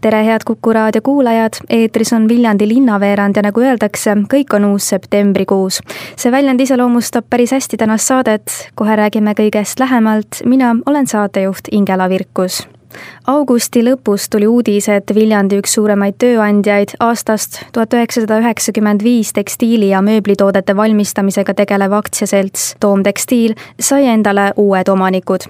tere, head Kuku raadio kuulajad, eetris on Viljandi linnaveerand ja nagu öeldakse, kõik on uus septembrikuus. see väljend iseloomustab päris hästi tänast saadet, kohe räägime kõigest lähemalt, mina olen saatejuht Ingela Virkus augusti lõpus tuli uudis, et Viljandi üks suuremaid tööandjaid aastast tuhat üheksasada üheksakümmend viis tekstiili- ja mööblitoodete valmistamisega tegelev aktsiaselts Toom Tekstiil sai endale uued omanikud.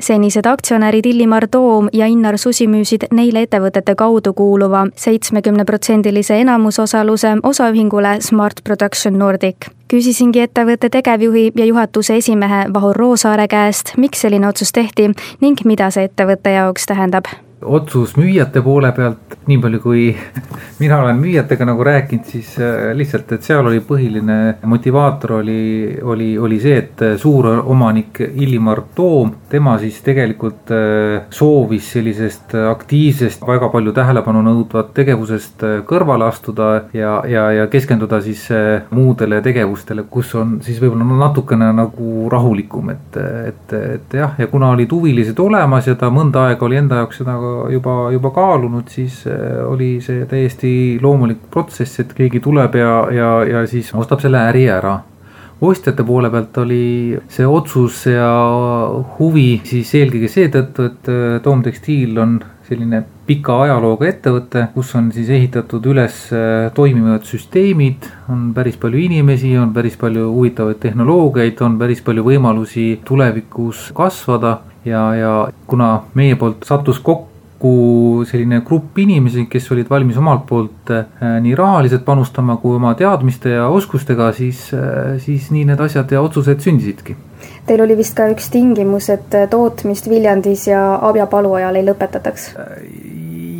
senised aktsionärid Illimar Toom ja Innar Susi müüsid neile ettevõtete kaudu kuuluva seitsmekümneprotsendilise enamusosaluse osaühingule Smart Production Nordic küsisingi ettevõtte tegevjuhi ja juhatuse esimehe Vahur Roosaare käest, miks selline otsus tehti ning mida see ettevõtte jaoks tähendab otsus müüjate poole pealt, nii palju kui mina olen müüjatega nagu rääkinud, siis äh, lihtsalt, et seal oli põhiline motivaator oli, oli, oli see, et suuromanik Illimar Toom, tema siis tegelikult äh, soovis sellisest aktiivsest, väga palju tähelepanu nõudvat tegevusest äh, kõrvale astuda ja, ja, ja keskenduda siis muudele tegevustele, kus on siis võib-olla natukene nagu rahulikum, et, et, et jah, ja kuna olid huvilised olemas ja ta mõnda aega oli enda jaoks seda juba, juba kaalunud, siis äh, oli see täiesti loomulik protsess, et keegi tuleb ja, ja, ja siis ostab selle äri ära. ostjate poole pealt oli see otsus ja huvi siis eelkõige seetõttu, et äh, Toom Tekstiil on selline pika ajalooga ettevõte, kus on siis ehitatud üles äh, toimivad süsteemid, on päris palju inimesi, on päris palju huvitavaid tehnoloogiaid, on päris palju võimalusi tulevikus kasvada ja, ja kuna meie poolt sattus kokku kokku selline grupp inimesi, kes olid valmis omalt poolt äh, nii rahaliselt panustama kui oma teadmiste ja oskustega, siis, äh, siis nii need asjad ja otsused sündisidki. Teil oli vist ka üks tingimus, et tootmist Viljandis ja Abja palu ajal ei lõpetataks?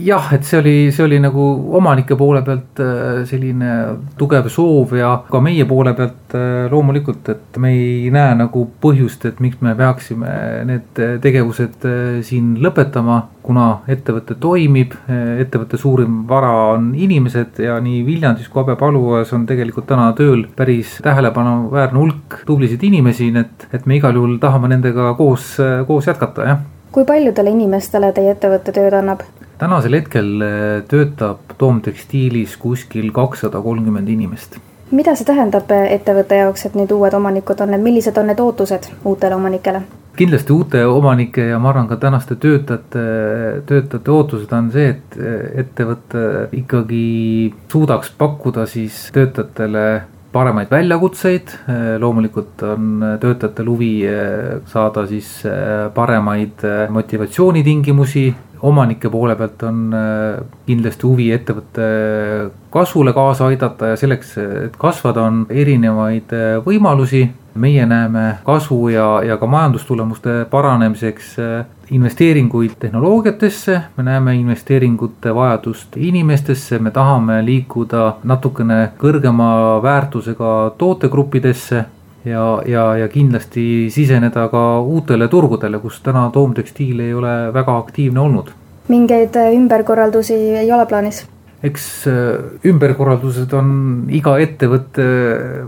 Jah, et see oli, see oli nagu omanike poole pealt äh, selline tugev soov ja ka meie poole pealt äh, loomulikult, et me ei näe nagu põhjust, et miks me peaksime need tegevused äh, siin lõpetama. kuna ettevõte toimib, ettevõtte suurim vara on inimesed ja nii Viljandis kui Habe-Paluas on tegelikult täna tööl päris tähelepanuväärne hulk tublisid inimesi, nii et, et me igal juhul tahame nendega koos, koos jätkata, jah kui paljudele inimestele teie ettevõte tööd annab? Tänasel hetkel äh, töötab Toom Tekstiilis kuskil kakssada kolmkümmend inimest. mida see tähendab äh, ettevõtte jaoks, et nüüd uued omanikud on, et millised on need ootused uutele omanikele? kindlasti uute omanike ja ma arvan ka tänaste töötajate, töötajate ootused on see, et ettevõte ikkagi suudaks pakkuda siis töötajatele paremaid väljakutseid, loomulikult on töötajatel huvi äh, saada siis paremaid motivatsioonitingimusi omanike poole pealt on äh, kindlasti huvi ettevõtte kasvule kaasa aidata ja selleks, et kasvada, on erinevaid äh, võimalusi. meie näeme kasvu ja, ja ka majandustulemuste paranemiseks äh, investeeringuid tehnoloogiatesse, me näeme investeeringute vajadust inimestesse, me tahame liikuda natukene kõrgema väärtusega tootegruppidesse ja, ja, ja kindlasti siseneda ka uutele turgudele, kus täna toomtekstiil ei ole väga aktiivne olnud. mingeid äh, ümberkorraldusi ei ole plaanis? eks äh, ümberkorraldused on iga ettevõtte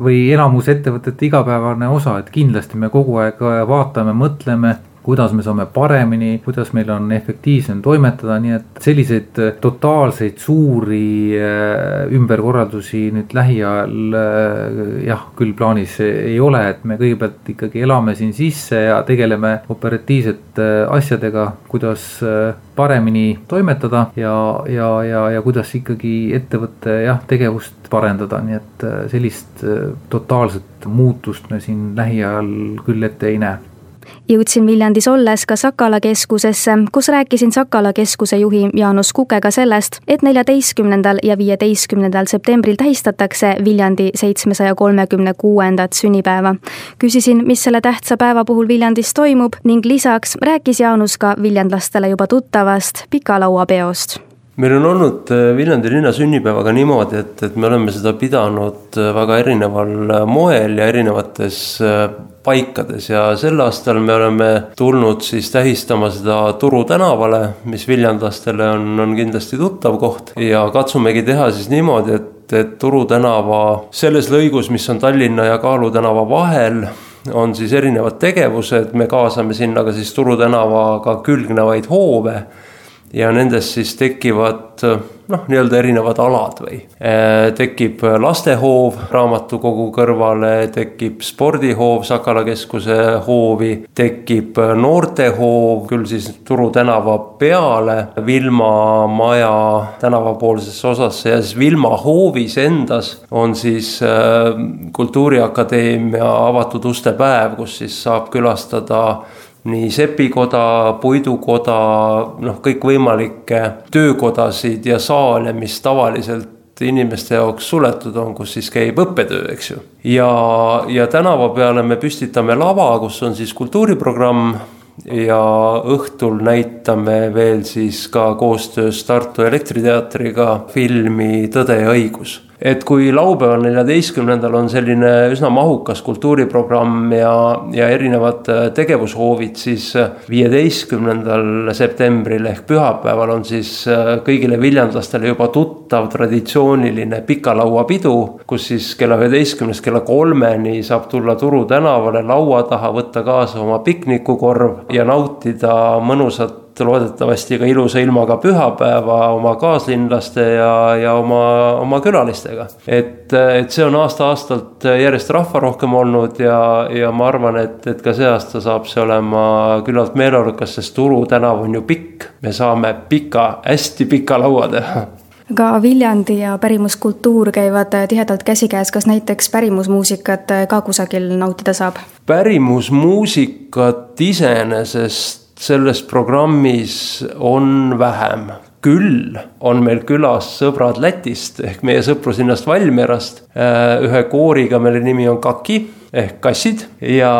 või enamus ettevõtete igapäevane osa, et kindlasti me kogu aeg vaatame, mõtleme kuidas me saame paremini, kuidas meil on efektiivsem toimetada, nii et selliseid äh, totaalseid suuri äh, ümberkorraldusi nüüd lähiajal äh, jah, küll plaanis ei ole, et me kõigepealt ikkagi elame siin sisse ja tegeleme operatiivsete asjadega, kuidas paremini toimetada ja, ja, ja, ja kuidas ikkagi ettevõtte jah, tegevust parendada, nii et sellist totaalset muutust me siin lähiajal küll ette ei näe jõudsin Viljandis olles ka Sakala keskusesse, kus rääkisin Sakala keskuse juhi Jaanus Kukega sellest, et neljateistkümnendal ja viieteistkümnendal septembril tähistatakse Viljandi seitsmesaja kolmekümne kuuendat sünnipäeva. küsisin, mis selle tähtsa päeva puhul Viljandis toimub ning lisaks rääkis Jaanus ka viljandlastele juba tuttavast pika laua peost meil on olnud äh, Viljandi linna sünnipäevaga niimoodi, et, et me oleme seda pidanud äh, väga erineval äh, moel ja erinevates paikades. Ja sel aastal me oleme tulnud siis tähistama seda Turu tänavale, mis viljandlastele on, on kindlasti tuttav koht. Ja katsumegi teha siis niimoodi, et, et Turu tänava selles lõigus, mis on Tallinna ja Kaalu tänava vahel, on siis erinevad tegevused, me kaasame sinna ka siis Turu tänavaga külgnevaid hoove ja nendest siis tekivad noh, nii-öelda erinevad alad või. Äh, tekib lastehoov raamatukogu kõrvale, tekib spordihoov Sakala keskuse hoovi, tekib noortehoov küll siis Turu tänava peale Vilma maja tänavapoolsesse osasse ja siis Vilma hoovis endas on siis äh, Kultuuriakadeemia avatud uste päev, kus siis saab külastada nii sepikoda, puidukoda, noh, kõikvõimalikke töökodasid ja saale, mis tavaliselt inimeste jaoks suletud on, kus siis käib õppetöö, eks ju. ja, ja tänava peale me püstitame lava, kus on siis kultuuriprogramm ja õhtul näitame veel siis ka koostöös Tartu Elektriteatriga filmi Tõde ja õigus et kui laupäeval, neljateistkümnendal on selline üsna mahukas kultuuriprogramm ja, ja erinevad äh, tegevushoovid, siis äh, viieteistkümnendal septembril ehk pühapäeval on siis äh, kõigile viljandlastele juba tuttav traditsiooniline pikalauapidu, kus siis kella üheteistkümnest kella kolmeni saab tulla Turu tänavale laua taha, võtta kaasa oma piknikukorv ja nautida mõnusat loodetavasti ka ilusa ilmaga pühapäeva oma kaaslinlaste ja, ja oma, oma külalistega. et, et see on aasta-aastalt järjest rahvarohkem olnud ja, ja ma arvan, et, et ka see aasta saab see olema küllalt meeleolukas, sest Turu tänav on ju pikk. me saame pika, hästi pika laua teha ka Viljandi ja pärimuskultuur käivad tihedalt käsikäes, kas näiteks pärimusmuusikat ka kusagil nautida saab? pärimusmuusikat iseenesest selles programmis on vähem. küll on meil külas sõbrad Lätist ehk meie sõpruslinnast Valmierast. Äh, ühe kooriga, mille nimi on Kaki ehk kassid ja,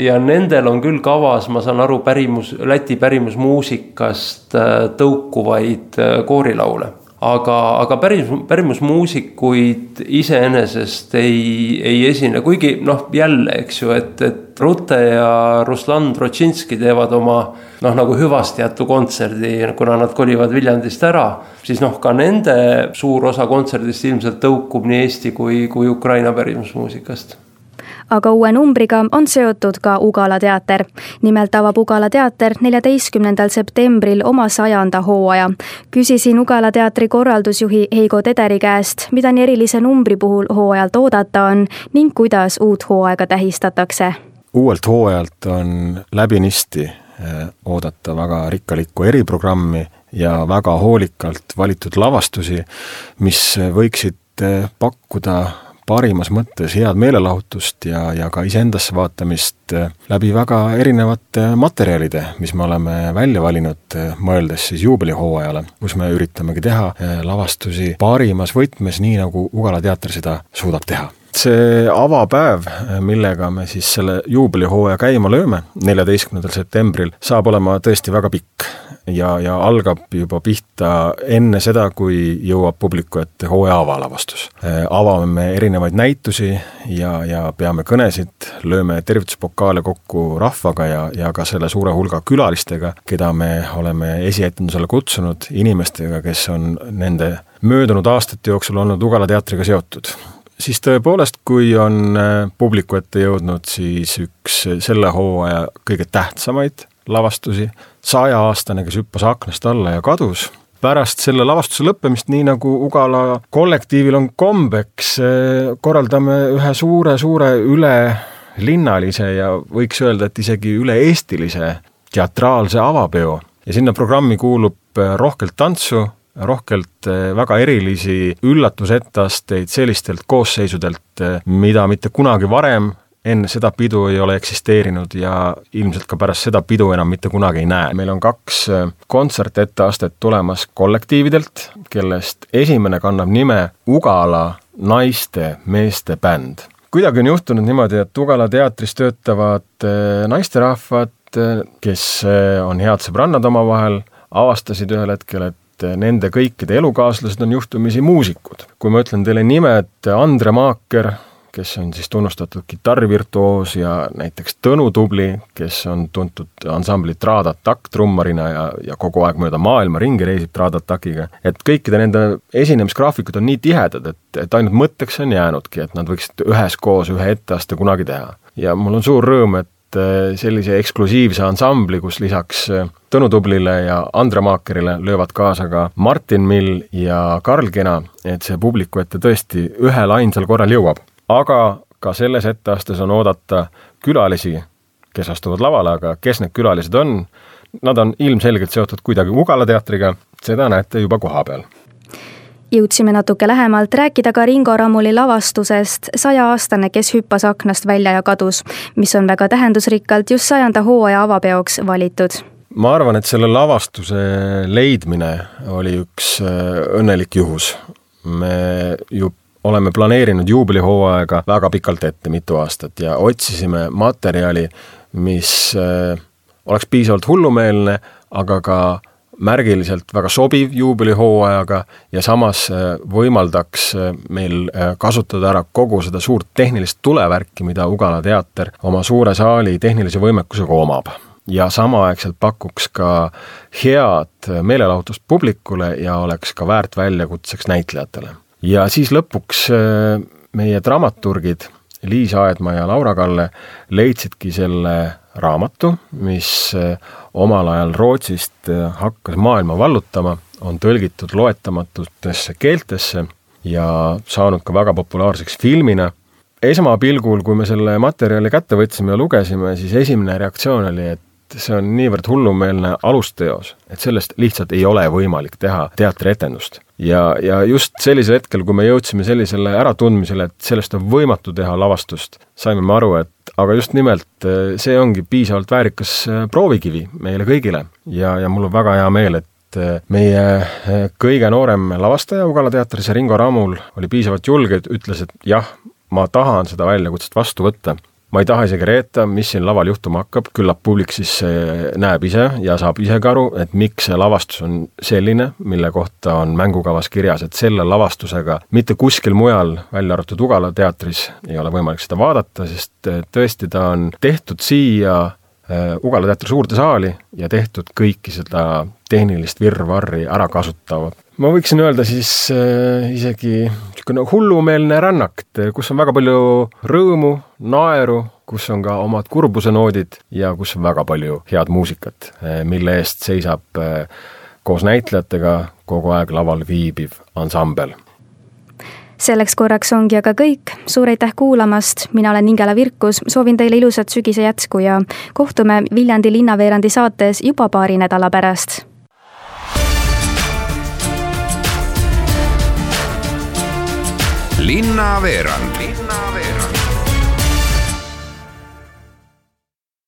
ja nendel on küll kavas, ma saan aru, pärimus, Läti pärimusmuusikast äh, tõukuvaid äh, koorilaule aga, aga päris, pärimusmuusikuid iseenesest ei, ei esine, kuigi noh, jälle, eks ju, et, et Rute ja Ruslan Trotšinski teevad oma noh, nagu hüvastijätu kontserdi, kuna nad kolivad Viljandist ära, siis noh, ka nende suur osa kontserdist ilmselt tõukub nii Eesti kui, kui Ukraina pärimusmuusikast aga uue numbriga on seotud ka Ugala teater. nimelt avab Ugala teater neljateistkümnendal septembril oma sajanda hooaja. küsisin Ugala teatri korraldusjuhi Heigo Tederi käest, mida nii erilise numbri puhul hooajalt oodata on ning kuidas uut hooaega tähistatakse. uuelt hooajalt on läbinisti eh, oodata väga rikkalikku eriprogrammi ja väga hoolikalt valitud lavastusi, mis võiksid eh, pakkuda parimas mõttes head meelelahutust ja, ja ka iseendasse vaatamist äh, läbi väga erinevate materjalide, mis me oleme välja valinud, äh, mõeldes siis juubelihooajale, kus me üritamegi teha äh, lavastusi parimas võtmes, nii nagu Ugala teater seda suudab teha see avapäev, millega me siis selle juubelihooaja käima lööme, neljateistkümnendal septembril, saab olema tõesti väga pikk ja, ja algab juba pihta enne seda, kui jõuab publiku ette hooaja avalavastus. Avame me erinevaid näitusi ja, ja peame kõnesid, lööme tervituspokaale kokku rahvaga ja, ja ka selle suure hulga külalistega, keda me oleme esietendusele kutsunud, inimestega, kes on nende möödunud aastate jooksul olnud Ugala teatriga seotud siis tõepoolest, kui on äh, publiku ette jõudnud siis üks selle hooaja kõige tähtsamaid lavastusi, sajaaastane, kes hüppas aknast alla ja kadus. pärast selle lavastuse lõppemist, nii nagu Ugala kollektiivil on kombeks, eh, korraldame ühe suure-suure ülelinnalise ja võiks öelda, et isegi üle-eestilise teatraalse avapeo ja sinna programmi kuulub rohkelt tantsu, rohkelt eh, väga erilisi üllatusetteasteid sellistelt koosseisudelt, mida mitte kunagi varem enne seda pidu ei ole eksisteerinud ja ilmselt ka pärast seda pidu enam mitte kunagi ei näe. meil on kaks äh, kontsertetteastet tulemas kollektiividelt, kellest esimene kannab nime Ugala naiste-meeste bänd. kuidagi on juhtunud niimoodi, et Ugala teatris töötavad naisterahvad, kes on head sõbrannad omavahel, avastasid ühel hetkel, et nende kõikide elukaaslased on juhtumisi muusikud. kui ma ütlen teile nimed Andre Maaker, kes on siis tunnustatud kitarrivirtuoos ja näiteks Tõnu Tubli, kes on tuntud ansambli Trad Attack trummarina ja, ja kogu aeg mööda maailma ringi reisib Trad Attackiga. et kõikide nende esinemisgraafikud on nii tihedad, et, et ainult mõtteks on jäänudki, et nad võiksid üheskoos ühe etteaste kunagi teha. ja mul on suur rõõm, et sellise eksklusiivse ansambli, kus lisaks Tõnu Tublile ja Andre Maakerile löövad kaasa ka Martin Mill ja Karl Kena, et see publiku ette tõesti ühel ainsal korral jõuab. Aga ka selles etteastes on oodata külalisi, kes astuvad lavale, aga kes need külalised on, nad on ilmselgelt seotud kuidagi Ugala teatriga, seda näete juba koha peal jõudsime natuke lähemalt rääkida ka Ringo Ramuli lavastusest Saja-aastane, kes hüppas aknast välja ja kadus, mis on väga tähendusrikkalt just sajanda hooaja avapeoks valitud ma arvan, et selle lavastuse leidmine oli üks äh, õnnelik juhus. me ju oleme planeerinud juubelihooaega väga pikalt ette, mitu aastat ja otsisime materjali, mis äh, oleks piisavalt hullumeelne, aga ka märgiliselt väga sobiv juubelihooajaga ja samas äh, võimaldaks äh, meil kasutada ära kogu seda suurt tehnilist tulevärki, mida Ugala teater oma suure saali tehnilise võimekusega omab. Ja samaaegselt pakuks ka head meelelahutust publikule ja oleks ka väärt väljakutseks näitlejatele. Ja siis lõpuks äh, meie dramaturgid Liis Aedma ja Laura Kalle leidsidki selle raamatu, mis äh, omal ajal Rootsist äh, hakkas maailma vallutama, on tõlgitud loetamatutesse keeltesse ja saanud ka väga populaarseks filmina. esmapilgul, kui me selle materjali kätte võtsime ja lugesime, siis esimene reaktsioon oli, et see on niivõrd hullumeelne alusteos, et sellest lihtsalt ei ole võimalik teha teatrietendust. ja, ja just sellisel hetkel, kui me jõudsime sellisele äratundmisele, et sellest on võimatu teha lavastust, saime me aru, et aga just nimelt eh, see ongi piisavalt väärikas eh, proovikivi meile kõigile ja, ja mul on väga hea meel, et eh, meie kõige noorem lavastaja Ugala teatris, Ringo Ramul, oli piisavalt julge, ütles, et jah, ma tahan seda väljakutset vastu võtta ma ei taha isegi reeta, mis siin laval juhtuma hakkab, küllap publik siis eh, näeb ise ja saab ise ka aru, et miks see lavastus on selline, mille kohta on mängukavas kirjas, et selle lavastusega mitte kuskil mujal, välja arvatud Ugala teatris, ei ole võimalik seda vaadata, sest eh, tõesti, ta on tehtud siia eh, Ugala teatri suurde saali ja tehtud kõiki seda tehnilist virvarri ära kasutav ma võiksin öelda siis äh, isegi niisugune hullumeelne rännak, kus on väga palju rõõmu, naeru, kus on ka omad kurbusenoodid ja kus on väga palju head muusikat, äh, mille eest seisab äh, koos näitlejatega kogu aeg laval viibiv ansambel. Selleks korraks ongi aga kõik, suur aitäh kuulamast, mina olen Ingela Virkus, soovin teile ilusat sügise jätku ja kohtume Viljandi linnaveerandi saates juba paari nädala pärast linnaveerand